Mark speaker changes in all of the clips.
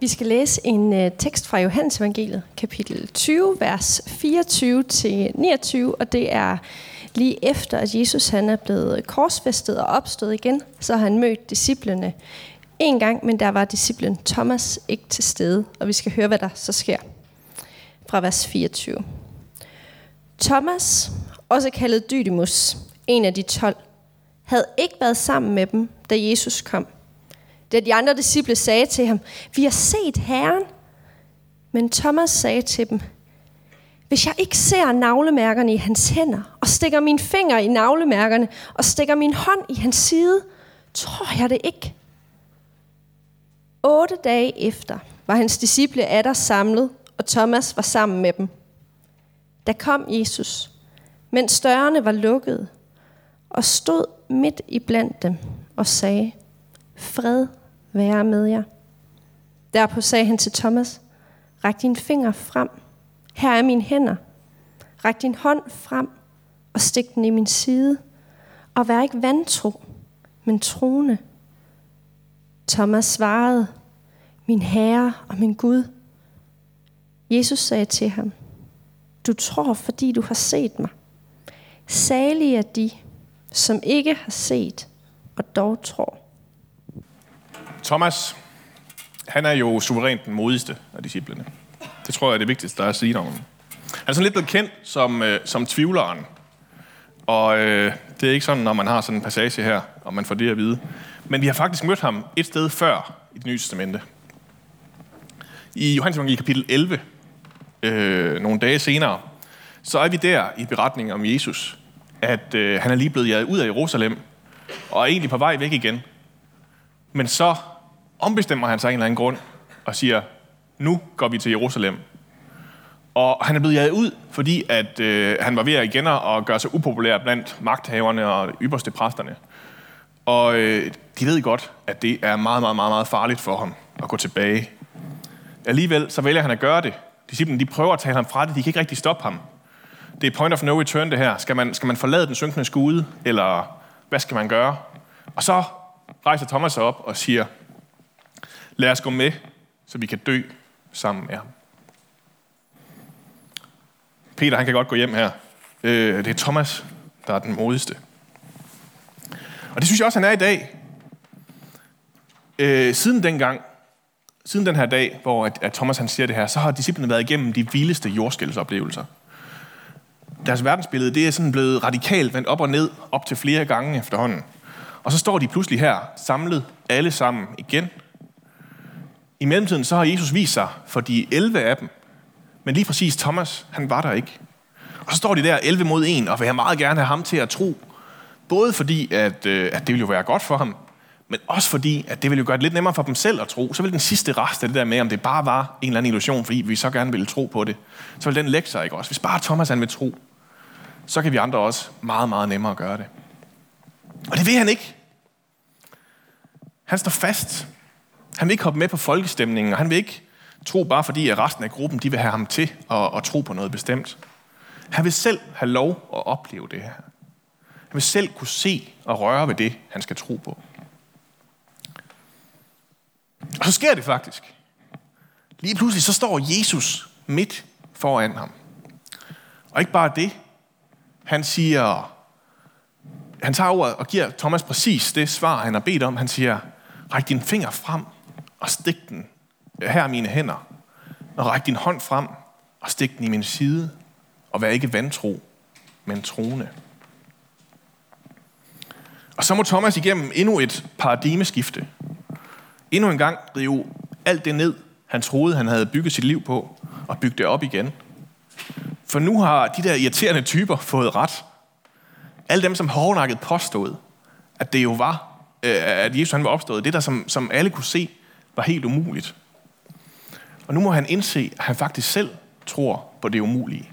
Speaker 1: Vi skal læse en øh, tekst fra Johannes evangeliet, kapitel 20, vers 24-29, og det er lige efter, at Jesus han er blevet korsfæstet og opstået igen, så har han mødt disciplene en gang, men der var disciplen Thomas ikke til stede, og vi skal høre, hvad der så sker fra vers 24. Thomas, også kaldet Dydimus, en af de tolv, havde ikke været sammen med dem, da Jesus kom. Da de andre disciple sagde til ham, vi har set Herren. Men Thomas sagde til dem, hvis jeg ikke ser navlemærkerne i hans hænder, og stikker min finger i navlemærkerne, og stikker min hånd i hans side, tror jeg det ikke. Otte dage efter var hans disciple atter samlet, og Thomas var sammen med dem. Der kom Jesus, mens dørene var lukkede, og stod midt i blandt dem og sagde, Fred være med jer. Derpå sagde han til Thomas, Ræk din finger frem. Her er mine hænder. Ræk din hånd frem og stik den i min side. Og vær ikke vantro, men troende. Thomas svarede, Min Herre og min Gud. Jesus sagde til ham, Du tror, fordi du har set mig. Salige er de, som ikke har set og dog tror.
Speaker 2: Thomas, han er jo suverænt den modigste af disciplene. Det tror jeg er det vigtigste, der er at sige om ham. Han er sådan lidt blevet kendt som, øh, som tvivleren. Og øh, det er ikke sådan, når man har sådan en passage her, og man får det at vide. Men vi har faktisk mødt ham et sted før i det nye testamente. I Johannes i kapitel 11, øh, nogle dage senere, så er vi der i beretningen om Jesus, at øh, han er lige blevet jaget ud af Jerusalem, og er egentlig på vej væk igen. Men så ombestemmer han sig af en eller anden grund, og siger, nu går vi til Jerusalem. Og han er blevet jaget ud, fordi at, øh, han var ved at igen at gøre sig upopulær blandt magthaverne og ypperste præsterne. Og øh, de ved godt, at det er meget, meget, meget, meget farligt for ham at gå tilbage. Alligevel så vælger han at gøre det. Disciplen de prøver at tale ham fra det, de kan ikke rigtig stoppe ham. Det er point of no return det her. Skal man, skal man forlade den synkende skude, eller hvad skal man gøre? Og så rejser Thomas sig op og siger, lad os gå med, så vi kan dø sammen med ham. Peter, han kan godt gå hjem her. Øh, det er Thomas, der er den modigste. Og det synes jeg også, han er i dag. Øh, siden dengang, siden den her dag, hvor at, at Thomas han siger det her, så har disciplene været igennem de vildeste jordskældsoplevelser. Deres verdensbillede det er sådan blevet radikalt vendt op og ned, op til flere gange efterhånden. Og så står de pludselig her, samlet alle sammen igen. I mellemtiden så har Jesus vist sig for de 11 af dem, men lige præcis Thomas, han var der ikke. Og så står de der 11 mod 1, og vil jeg meget gerne have ham til at tro. Både fordi, at, øh, at det ville jo være godt for ham, men også fordi, at det ville jo gøre det lidt nemmere for dem selv at tro. Så vil den sidste rest af det der med, om det bare var en eller anden illusion, fordi vi så gerne ville tro på det, så vil den lægge sig ikke også. Hvis bare Thomas han vil tro, så kan vi andre også meget, meget nemmere gøre det. Og det vil han ikke. Han står fast. Han vil ikke hoppe med på folkestemningen, og han vil ikke tro bare fordi, at resten af gruppen de vil have ham til at, at tro på noget bestemt. Han vil selv have lov at opleve det her. Han vil selv kunne se og røre ved det, han skal tro på. Og så sker det faktisk. Lige pludselig så står Jesus midt foran ham. Og ikke bare det. Han siger, han tager ordet og giver Thomas præcis det svar, han har bedt om. Han siger, ræk din finger frem og stik den. Her er mine hænder. Og ræk din hånd frem og stik den i min side. Og vær ikke vantro, men troende. Og så må Thomas igennem endnu et paradigmeskifte. Endnu en gang rive alt det ned, han troede, han havde bygget sit liv på, og bygge det op igen. For nu har de der irriterende typer fået ret. Alle dem, som hårdnakket påstod, at det jo var, øh, at Jesus han var opstået, det der, som, som alle kunne se, var helt umuligt. Og nu må han indse, at han faktisk selv tror på det umulige.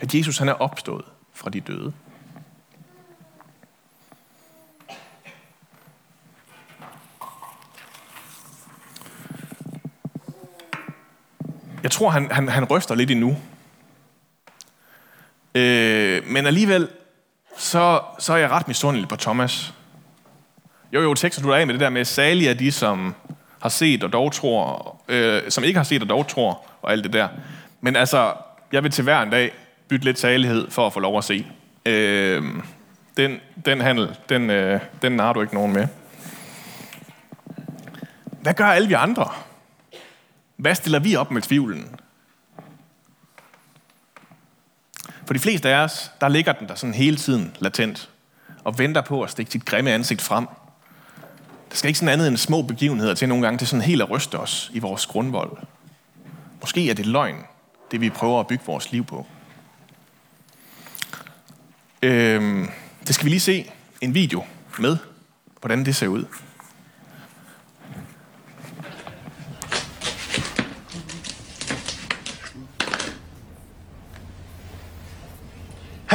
Speaker 2: At Jesus han er opstået fra de døde. Jeg tror, han, han, han ryster lidt endnu. Øh, men alligevel, så, så er jeg ret misundelig på Thomas. Jo, jo, teksten slutter af med det der med, salige er de, som har set og dog tror, øh, som ikke har set og dog tror, og alt det der. Men altså, jeg vil til hver en dag bytte lidt salighed for at få lov at se. Øh, den, den handel, den, øh, den har du ikke nogen med. Hvad gør alle vi andre? Hvad stiller vi op med tvivlen? For de fleste af os, der ligger den der sådan hele tiden latent og venter på at stikke sit grimme ansigt frem. Der skal ikke sådan andet end små begivenheder til nogle gange til sådan helt at ryste os i vores grundvold. Måske er det løgn, det vi prøver at bygge vores liv på. Øhm, det skal vi lige se en video med, hvordan det ser ud.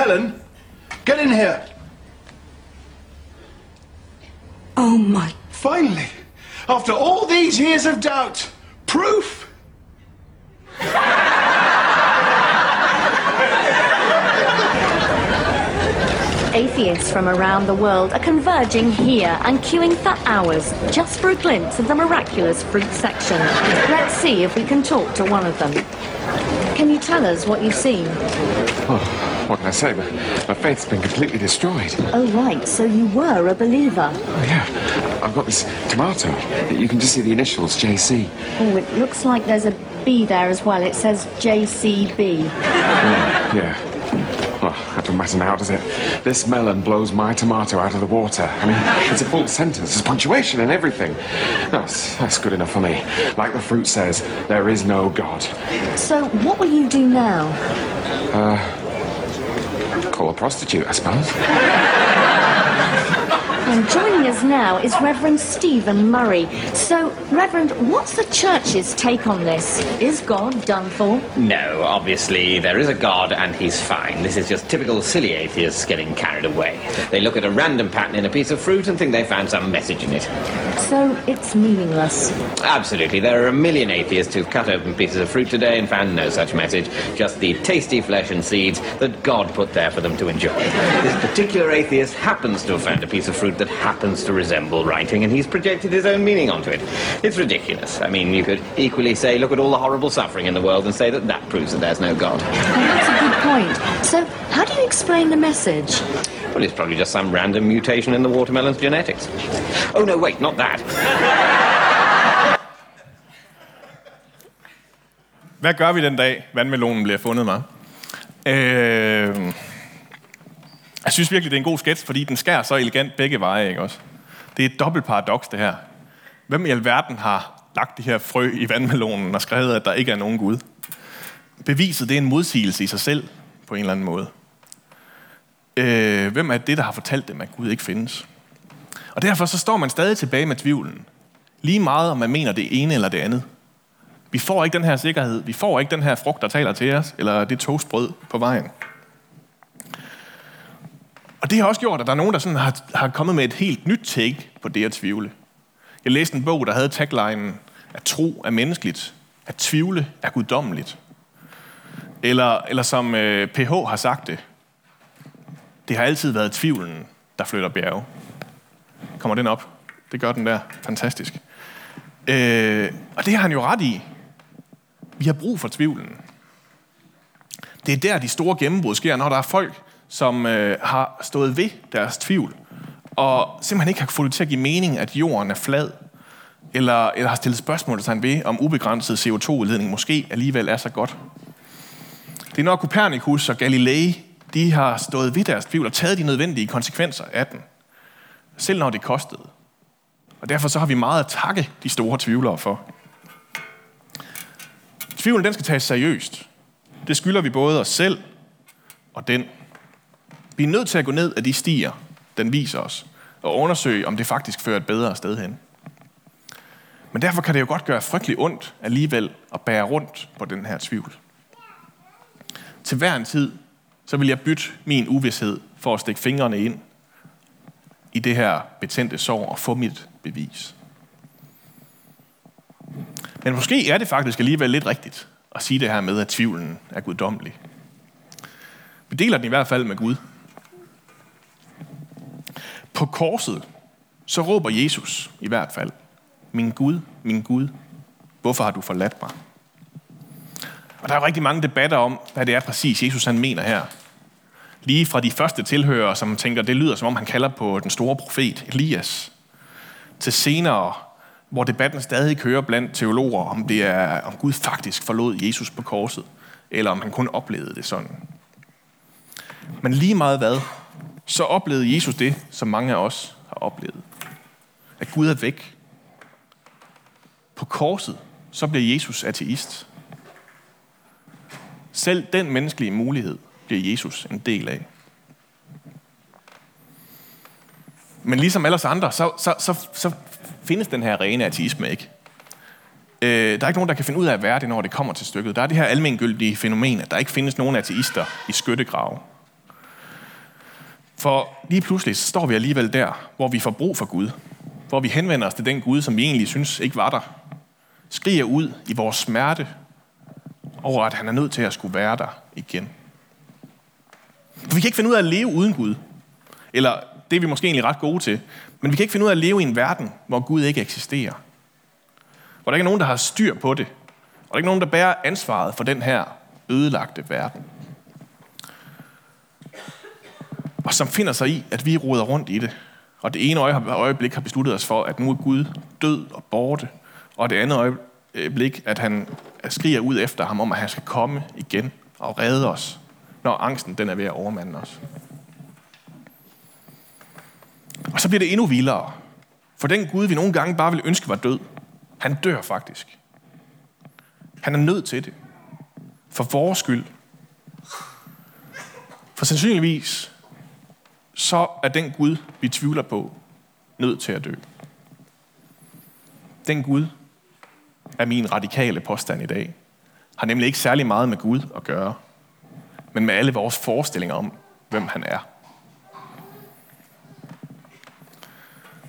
Speaker 3: Helen, get in here.
Speaker 4: Oh my.
Speaker 3: Finally, after all these years of doubt, proof.
Speaker 5: Atheists from around the world are converging here and queuing for hours just for a glimpse of the miraculous fruit section. Let's see if we can talk to one of them. Can you tell us what you've seen?
Speaker 6: Oh, what can I say? My, my faith's been completely destroyed.
Speaker 5: Oh, right, so you were a believer.
Speaker 6: Oh, yeah. I've got this tomato. You can just see the initials, JC.
Speaker 5: Oh, it looks like there's a B there as well. It says JCB.
Speaker 6: Yeah. yeah. Well, that doesn't matter now, does it? This melon blows my tomato out of the water. I mean, it's a full sentence. There's punctuation and everything. That's, that's good enough for me. Like the fruit says, there is no God.
Speaker 5: So, what will you do now?
Speaker 6: Uh, Call a prostitute, I suppose.
Speaker 5: And joining us now is Reverend Stephen Murray. So, Reverend, what's the church's take on this? Is God done for?
Speaker 7: No, obviously, there is a God and he's fine. This is just typical silly atheists getting carried away. They look at a random pattern in a piece of fruit and think they found some message in it.
Speaker 5: So, it's meaningless.
Speaker 7: Absolutely, there are a million atheists who've cut open pieces of fruit today and found no such message, just the tasty flesh and seeds that God put there for them to enjoy. This particular atheist happens to have found a piece of fruit that happens to resemble writing, and he's projected his own meaning onto it. It's ridiculous. I mean, you could equally say, look at all the horrible suffering in the world and say that that proves that there's no God.
Speaker 5: And that's a good point. So, how do you explain the message?
Speaker 7: Well, it's probably just some random mutation in the watermelon's genetics. Oh, no, wait, not that.
Speaker 2: Hvad gør vi den dag, vandmelonen bliver fundet mig? Øh, jeg synes virkelig, det er en god sketch, fordi den skærer så elegant begge veje, ikke også? Det er et dobbelt paradoks, det her. Hvem i alverden har lagt de her frø i vandmelonen og skrevet, at der ikke er nogen Gud? Beviset, det er en modsigelse i sig selv, på en eller anden måde. Øh, hvem er det, der har fortalt dem, at Gud ikke findes? Og derfor så står man stadig tilbage med tvivlen. Lige meget, om man mener det ene eller det andet. Vi får ikke den her sikkerhed. Vi får ikke den her frugt, der taler til os, eller det toastbrød på vejen. Og det har også gjort, at der er nogen, der sådan har, har kommet med et helt nyt take på det at tvivle. Jeg læste en bog, der havde taglinen, at tro er menneskeligt, at tvivle er guddommeligt. Eller, eller som øh, PH har sagt det, det har altid været tvivlen, der flytter bjerge. Kommer den op? Det gør den der. Fantastisk. Øh, og det har han jo ret i. Vi har brug for tvivlen. Det er der, de store gennembrud sker, når der er folk, som øh, har stået ved deres tvivl, og simpelthen ikke har fået det til at give mening, at jorden er flad, eller, eller har stillet spørgsmål til ved, om ubegrænset CO2-udledning måske alligevel er så godt. Det er når Copernicus og Galilei, de har stået ved deres tvivl og taget de nødvendige konsekvenser af den, selv når det kostede. Og derfor så har vi meget at takke de store tvivlere for. Tvivlen, den skal tages seriøst. Det skylder vi både os selv og den. Vi er nødt til at gå ned af de stier, den viser os, og undersøge, om det faktisk fører et bedre sted hen. Men derfor kan det jo godt gøre frygtelig ondt alligevel at bære rundt på den her tvivl. Til hver en tid, så vil jeg bytte min uvidshed for at stikke fingrene ind i det her betændte sår og få mit bevis. Men måske er det faktisk alligevel lidt rigtigt at sige det her med, at tvivlen er guddommelig. Vi deler den i hvert fald med Gud. På korset, så råber Jesus i hvert fald, min Gud, min Gud, hvorfor har du forladt mig? Og der er jo rigtig mange debatter om, hvad det er præcis, Jesus han mener her. Lige fra de første tilhører, som tænker, det lyder som om han kalder på den store profet Elias, til senere, hvor debatten stadig kører blandt teologer, om det er, om Gud faktisk forlod Jesus på korset, eller om han kun oplevede det sådan. Men lige meget hvad, så oplevede Jesus det, som mange af os har oplevet. At Gud er væk. På korset, så bliver Jesus ateist. Selv den menneskelige mulighed bliver Jesus en del af. Men ligesom alle os andre, så, så, så, så findes den her rene ateisme ikke. Øh, der er ikke nogen, der kan finde ud af at være det, når det kommer til stykket. Der er det her almengyldige fænomen, at der ikke findes nogen ateister i skyttegrave. For lige pludselig så står vi alligevel der, hvor vi får brug for Gud. Hvor vi henvender os til den Gud, som vi egentlig synes ikke var der. Skriger ud i vores smerte over, at han er nødt til at skulle være der igen. For vi kan ikke finde ud af at leve uden Gud. Eller det er vi måske egentlig ret gode til. Men vi kan ikke finde ud af at leve i en verden, hvor Gud ikke eksisterer. Hvor der ikke er nogen, der har styr på det. Og der er ikke nogen, der bærer ansvaret for den her ødelagte verden. Og som finder sig i, at vi roder rundt i det. Og det ene øjeblik har besluttet os for, at nu er Gud død og borte. Og det andet øjeblik, at han skriger ud efter ham om, at han skal komme igen og redde os, når angsten den er ved at overmande os. Og så bliver det endnu vildere. For den Gud, vi nogle gange bare vil ønske var død, han dør faktisk. Han er nødt til det. For vores skyld. For sandsynligvis, så er den Gud, vi tvivler på, nødt til at dø. Den Gud er min radikale påstand i dag. Har nemlig ikke særlig meget med Gud at gøre, men med alle vores forestillinger om, hvem han er.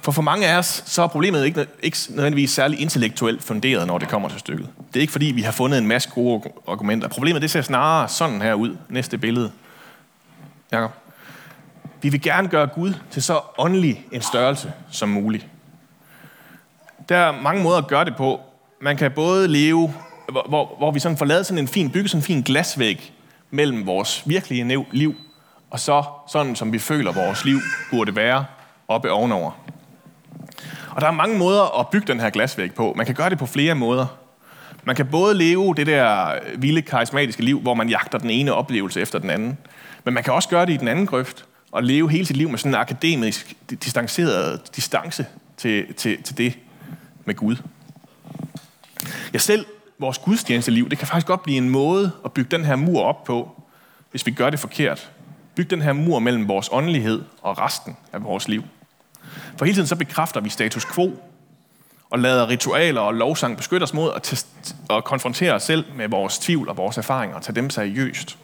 Speaker 2: For for mange af os, så er problemet ikke, ikke nødvendigvis særlig intellektuelt funderet, når det kommer til stykket. Det er ikke fordi, vi har fundet en masse gode argumenter. Problemet det ser snarere sådan her ud. Næste billede. Jakob. Vi vil gerne gøre Gud til så åndelig en størrelse som muligt. Der er mange måder at gøre det på. Man kan både leve, hvor, hvor, hvor vi sådan får lavet sådan en fin, bygge sådan en fin glasvæg mellem vores virkelige liv, og så sådan, som vi føler, vores liv burde være oppe ovenover. Og der er mange måder at bygge den her glasvæg på. Man kan gøre det på flere måder. Man kan både leve det der vilde, karismatiske liv, hvor man jagter den ene oplevelse efter den anden. Men man kan også gøre det i den anden grøft, og leve hele sit liv med sådan en akademisk, distanceret distance til, til, til det med Gud. Ja, selv vores gudstjenesteliv, det kan faktisk godt blive en måde at bygge den her mur op på, hvis vi gør det forkert. Bygge den her mur mellem vores åndelighed og resten af vores liv. For hele tiden så bekræfter vi status quo, og lader ritualer og lovsang beskytte os mod at, test, at konfrontere os selv med vores tvivl og vores erfaringer og tage dem seriøst.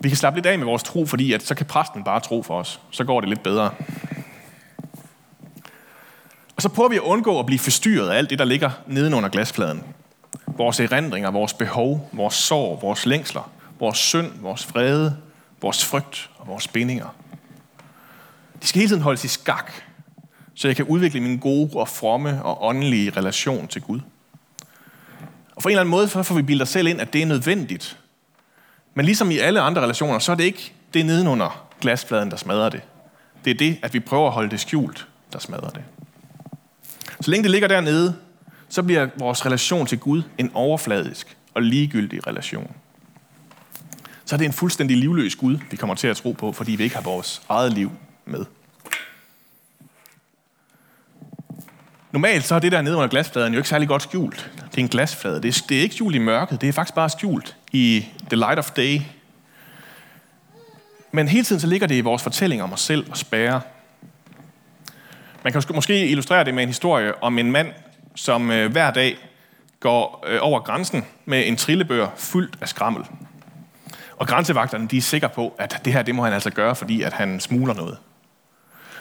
Speaker 2: Vi kan slappe lidt af med vores tro, fordi at så kan præsten bare tro for os. Så går det lidt bedre. Og så prøver vi at undgå at blive forstyrret af alt det, der ligger nedenunder glasfladen. Vores erindringer, vores behov, vores sorg, vores længsler, vores synd, vores vrede, vores frygt og vores bindinger. De skal hele tiden holdes i skak, så jeg kan udvikle min gode og fromme og åndelige relation til Gud. Og for en eller anden måde, så får vi bildet os selv ind, at det er nødvendigt. Men ligesom i alle andre relationer, så er det ikke det nedenunder glasfladen, der smadrer det. Det er det, at vi prøver at holde det skjult, der smadrer det. Så længe det ligger dernede, så bliver vores relation til Gud en overfladisk og ligegyldig relation. Så er det en fuldstændig livløs Gud, vi kommer til at tro på, fordi vi ikke har vores eget liv med. Normalt så er det der nede under glasfladen jo ikke særlig godt skjult. Det er en glasflade. Det er, det er ikke skjult i mørket, det er faktisk bare skjult i the light of day. Men hele tiden så ligger det i vores fortælling om os selv og spære. Man kan måske illustrere det med en historie om en mand, som øh, hver dag går øh, over grænsen med en trillebør fyldt af skrammel. Og grænsevagterne de er sikre på, at det her det må han altså gøre, fordi at han smuler noget.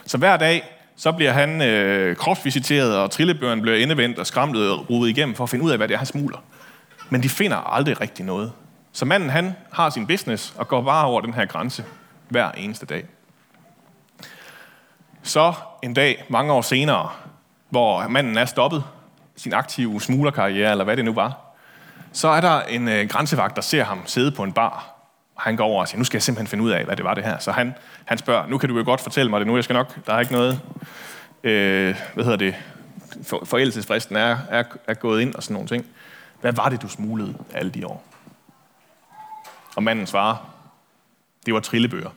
Speaker 2: Så hver dag, så bliver han øh, kropsvisiteret, og trillebøren bliver endevendt og skramlet og rodet igennem for at finde ud af, hvad det er, han smuler. Men de finder aldrig rigtig noget. Så manden, han har sin business og går bare over den her grænse hver eneste dag. Så en dag, mange år senere, hvor manden er stoppet sin aktive smuglerkarriere, eller hvad det nu var, så er der en øh, grænsevagt, der ser ham sidde på en bar. Og han går over og siger, nu skal jeg simpelthen finde ud af, hvad det var det her. Så han, han spørger, nu kan du jo godt fortælle mig det nu, jeg skal nok, der er ikke noget, øh, hvad hedder det, for, forældelsesfristen er, er, er gået ind og sådan nogle ting. Hvad var det, du smuglede alle de år? Og manden svarer, det var trillebøger.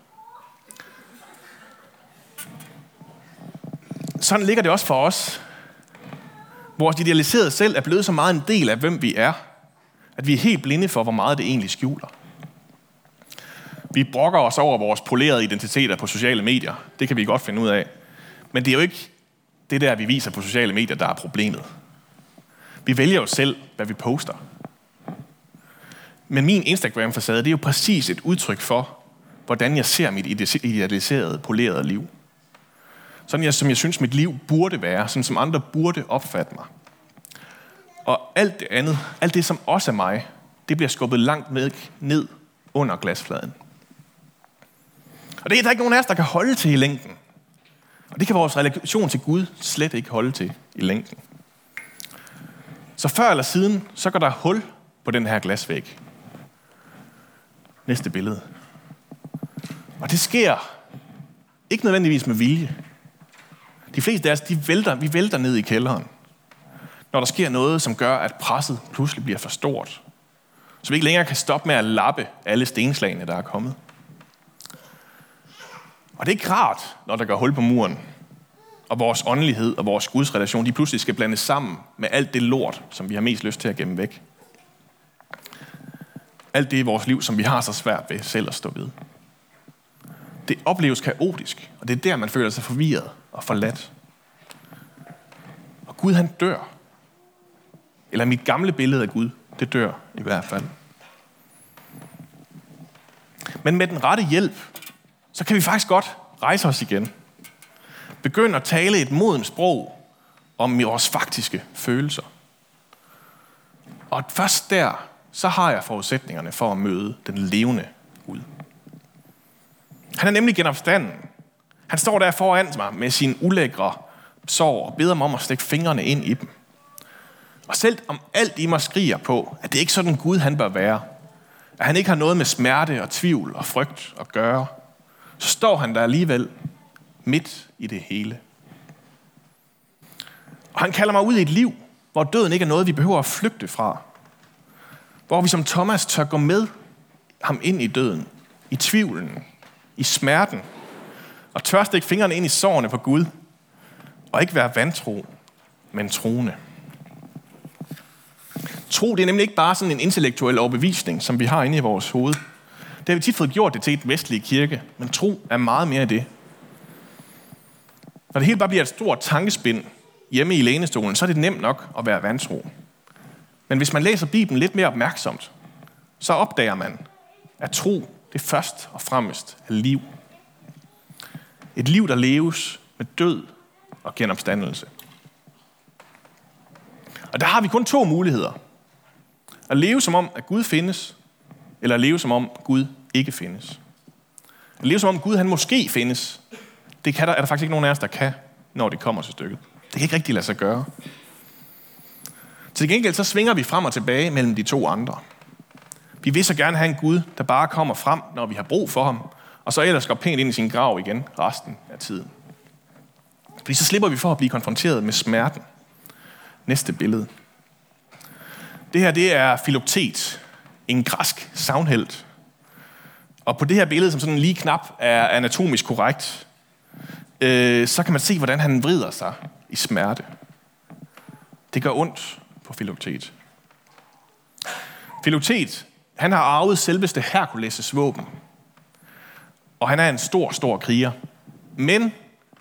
Speaker 2: Sådan ligger det også for os. Vores idealiserede selv er blevet så meget en del af, hvem vi er, at vi er helt blinde for, hvor meget det egentlig skjuler. Vi brokker os over vores polerede identiteter på sociale medier. Det kan vi godt finde ud af. Men det er jo ikke det der, vi viser på sociale medier, der er problemet. Vi vælger jo selv, hvad vi poster. Men min Instagram-facade, det er jo præcis et udtryk for, hvordan jeg ser mit idealiserede, polerede liv. Sådan jeg, som jeg synes, mit liv burde være, sådan som andre burde opfatte mig. Og alt det andet, alt det, som også er mig, det bliver skubbet langt med, ned under glasfladen. Og det er der ikke nogen af os, der kan holde til i længden. Og det kan vores relation til Gud slet ikke holde til i længden. Så før eller siden, så går der hul på den her glasvæg. Næste billede. Og det sker ikke nødvendigvis med vilje. De fleste af os, de vælter, vi vælter ned i kælderen, når der sker noget, som gør, at presset pludselig bliver for stort. Så vi ikke længere kan stoppe med at lappe alle stenslagene, der er kommet. Og det er ikke rart, når der går hul på muren, og vores åndelighed og vores gudsrelation, de pludselig skal blandes sammen med alt det lort, som vi har mest lyst til at gemme væk. Alt det i vores liv, som vi har så svært ved selv at stå ved. Det opleves kaotisk, og det er der, man føler sig forvirret og forladt. Og Gud, han dør. Eller mit gamle billede af Gud, det dør i hvert fald. Men med den rette hjælp, så kan vi faktisk godt rejse os igen begynde at tale et modent sprog om vores faktiske følelser. Og først der, så har jeg forudsætningerne for at møde den levende Gud. Han er nemlig genopstanden. Han står der foran mig med sin ulækre sår og beder mig om at stikke fingrene ind i dem. Og selv om alt i mig skriger på, at det ikke er sådan Gud han bør være, at han ikke har noget med smerte og tvivl og frygt at gøre, så står han der alligevel midt i det hele. Og han kalder mig ud i et liv, hvor døden ikke er noget, vi behøver at flygte fra. Hvor vi som Thomas tør gå med ham ind i døden, i tvivlen, i smerten, og tør stikke fingrene ind i sårene på Gud, og ikke være vantro, men troende. Tro, det er nemlig ikke bare sådan en intellektuel overbevisning, som vi har inde i vores hoved. Det har vi tit fået gjort det til et vestlig kirke, men tro er meget mere det. Når det hele bare bliver et stort tankespind hjemme i lænestolen, så er det nemt nok at være vantro. Men hvis man læser Bibelen lidt mere opmærksomt, så opdager man, at tro det først og fremmest er liv. Et liv, der leves med død og genopstandelse. Og der har vi kun to muligheder. At leve som om, at Gud findes, eller at leve som om, at Gud ikke findes. At leve som om, Gud han måske findes, det kan der, er der faktisk ikke nogen af os, der kan, når det kommer til stykket. Det kan ikke rigtig lade sig gøre. Til gengæld så svinger vi frem og tilbage mellem de to andre. Vi vil så gerne have en Gud, der bare kommer frem, når vi har brug for ham, og så ellers går pænt ind i sin grav igen resten af tiden. Fordi så slipper vi for at blive konfronteret med smerten. Næste billede. Det her, det er Filoktet, en græsk savnhelt. Og på det her billede, som sådan lige knap er anatomisk korrekt, øh, så kan man se, hvordan han vrider sig i smerte. Det gør ondt på Filoktet. Filoktet, han har arvet selveste Herkules' våben. Og han er en stor, stor kriger. Men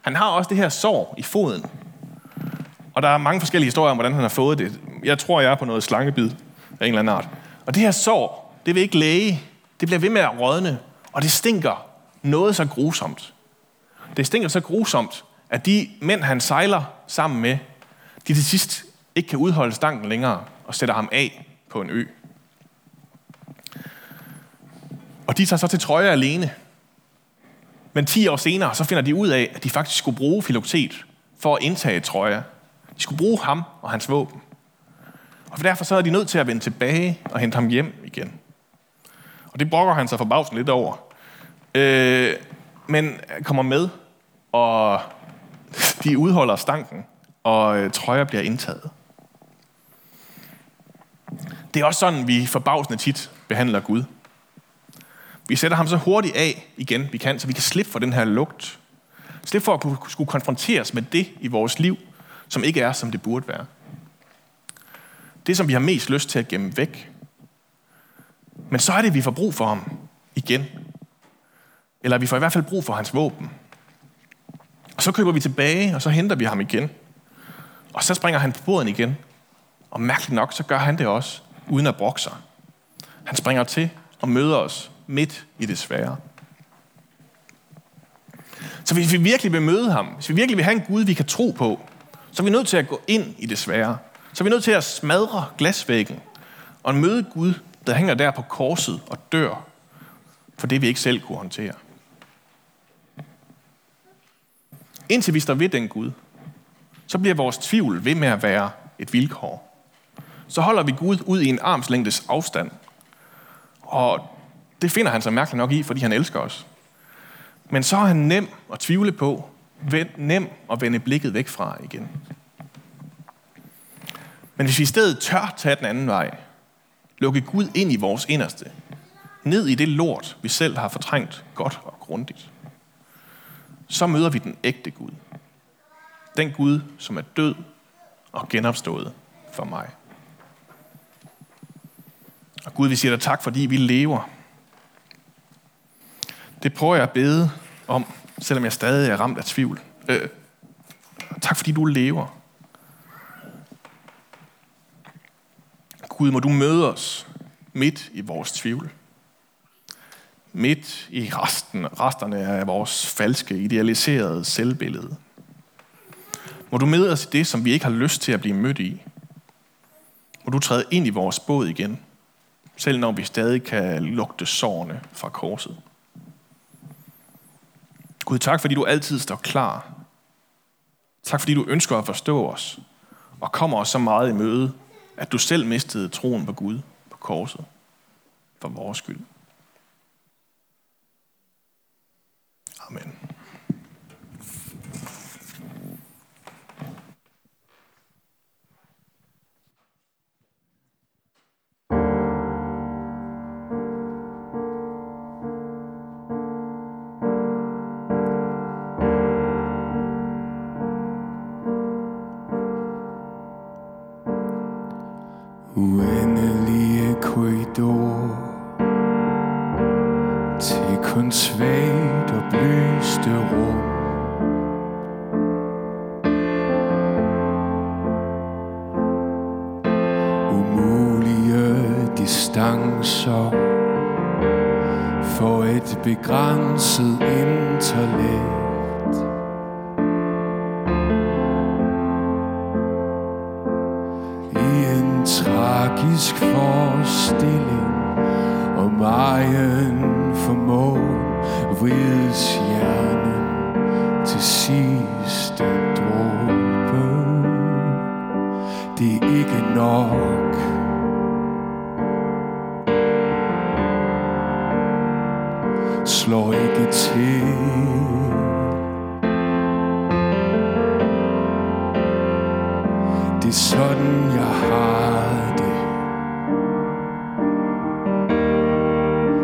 Speaker 2: han har også det her sår i foden. Og der er mange forskellige historier om, hvordan han har fået det. Jeg tror, jeg er på noget slangebid af en eller anden art. Og det her sår, det vil ikke læge. Det bliver ved med at rådne. Og det stinker noget så grusomt. Det stinker så grusomt, at de mænd, han sejler sammen med, de til sidst ikke kan udholde stanken længere og sætter ham af på en ø. Og de tager så til trøje alene. Men 10 år senere, så finder de ud af, at de faktisk skulle bruge Filoktet for at indtage trøje. De skulle bruge ham og hans våben. Og derfor så er de nødt til at vende tilbage og hente ham hjem igen. Og det brokker han sig forbavsen lidt over. Øh, men øh, kommer med, og de udholder stanken, og øh, trøjer bliver indtaget. Det er også sådan, vi forbavsende tit behandler Gud. Vi sætter ham så hurtigt af igen, vi kan, så vi kan slippe for den her lugt. Slippe for at kunne, skulle konfronteres med det i vores liv, som ikke er, som det burde være. Det, som vi har mest lyst til at gemme væk. Men så er det, vi får brug for ham igen. Eller vi får i hvert fald brug for hans våben. Og så køber vi tilbage, og så henter vi ham igen. Og så springer han på båden igen. Og mærkeligt nok, så gør han det også, uden at brokke sig. Han springer til og møder os midt i det svære. Så hvis vi virkelig vil møde ham, hvis vi virkelig vil have en Gud, vi kan tro på, så er vi nødt til at gå ind i det svære. Så er vi nødt til at smadre glasvæggen og møde Gud, der hænger der på korset og dør for det, vi ikke selv kunne håndtere. Indtil vi står ved den Gud, så bliver vores tvivl ved med at være et vilkår. Så holder vi Gud ud i en armslængdes afstand. Og det finder han sig mærkeligt nok i, fordi han elsker os. Men så er han nem at tvivle på, nem at vende blikket væk fra igen. Men hvis vi i stedet tør tage den anden vej, lukke Gud ind i vores inderste, ned i det lort, vi selv har fortrængt godt og grundigt, så møder vi den ægte Gud. Den Gud, som er død og genopstået for mig. Og Gud, vi siger dig tak, fordi vi lever. Det prøver jeg at bede om, selvom jeg stadig er ramt af tvivl. Øh, tak fordi du lever. Gud, må du møde os midt i vores tvivl. Midt i resten, resterne af vores falske, idealiserede selvbillede. Må du møde os i det, som vi ikke har lyst til at blive mødt i. Må du træde ind i vores båd igen, selv når vi stadig kan lugte sårene fra korset. Gud, tak fordi du altid står klar. Tak fordi du ønsker at forstå os og kommer os så meget i møde, at du selv mistede troen på Gud på korset for vores skyld.
Speaker 8: Distancer For et begrænset intellekt i en tragisk forestilling om egen formåen vrides hjernen til sidste dråbe. Det er ikke nok.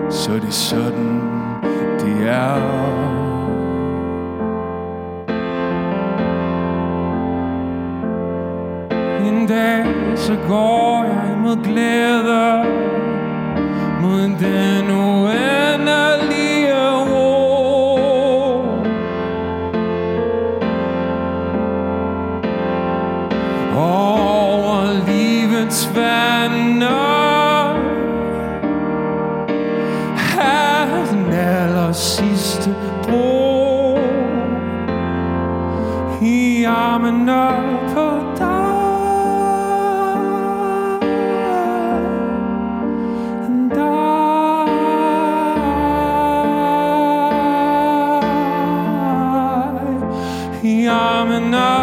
Speaker 8: Så det er sådan, det er. En dag så går jeg mod glæde Mod den and I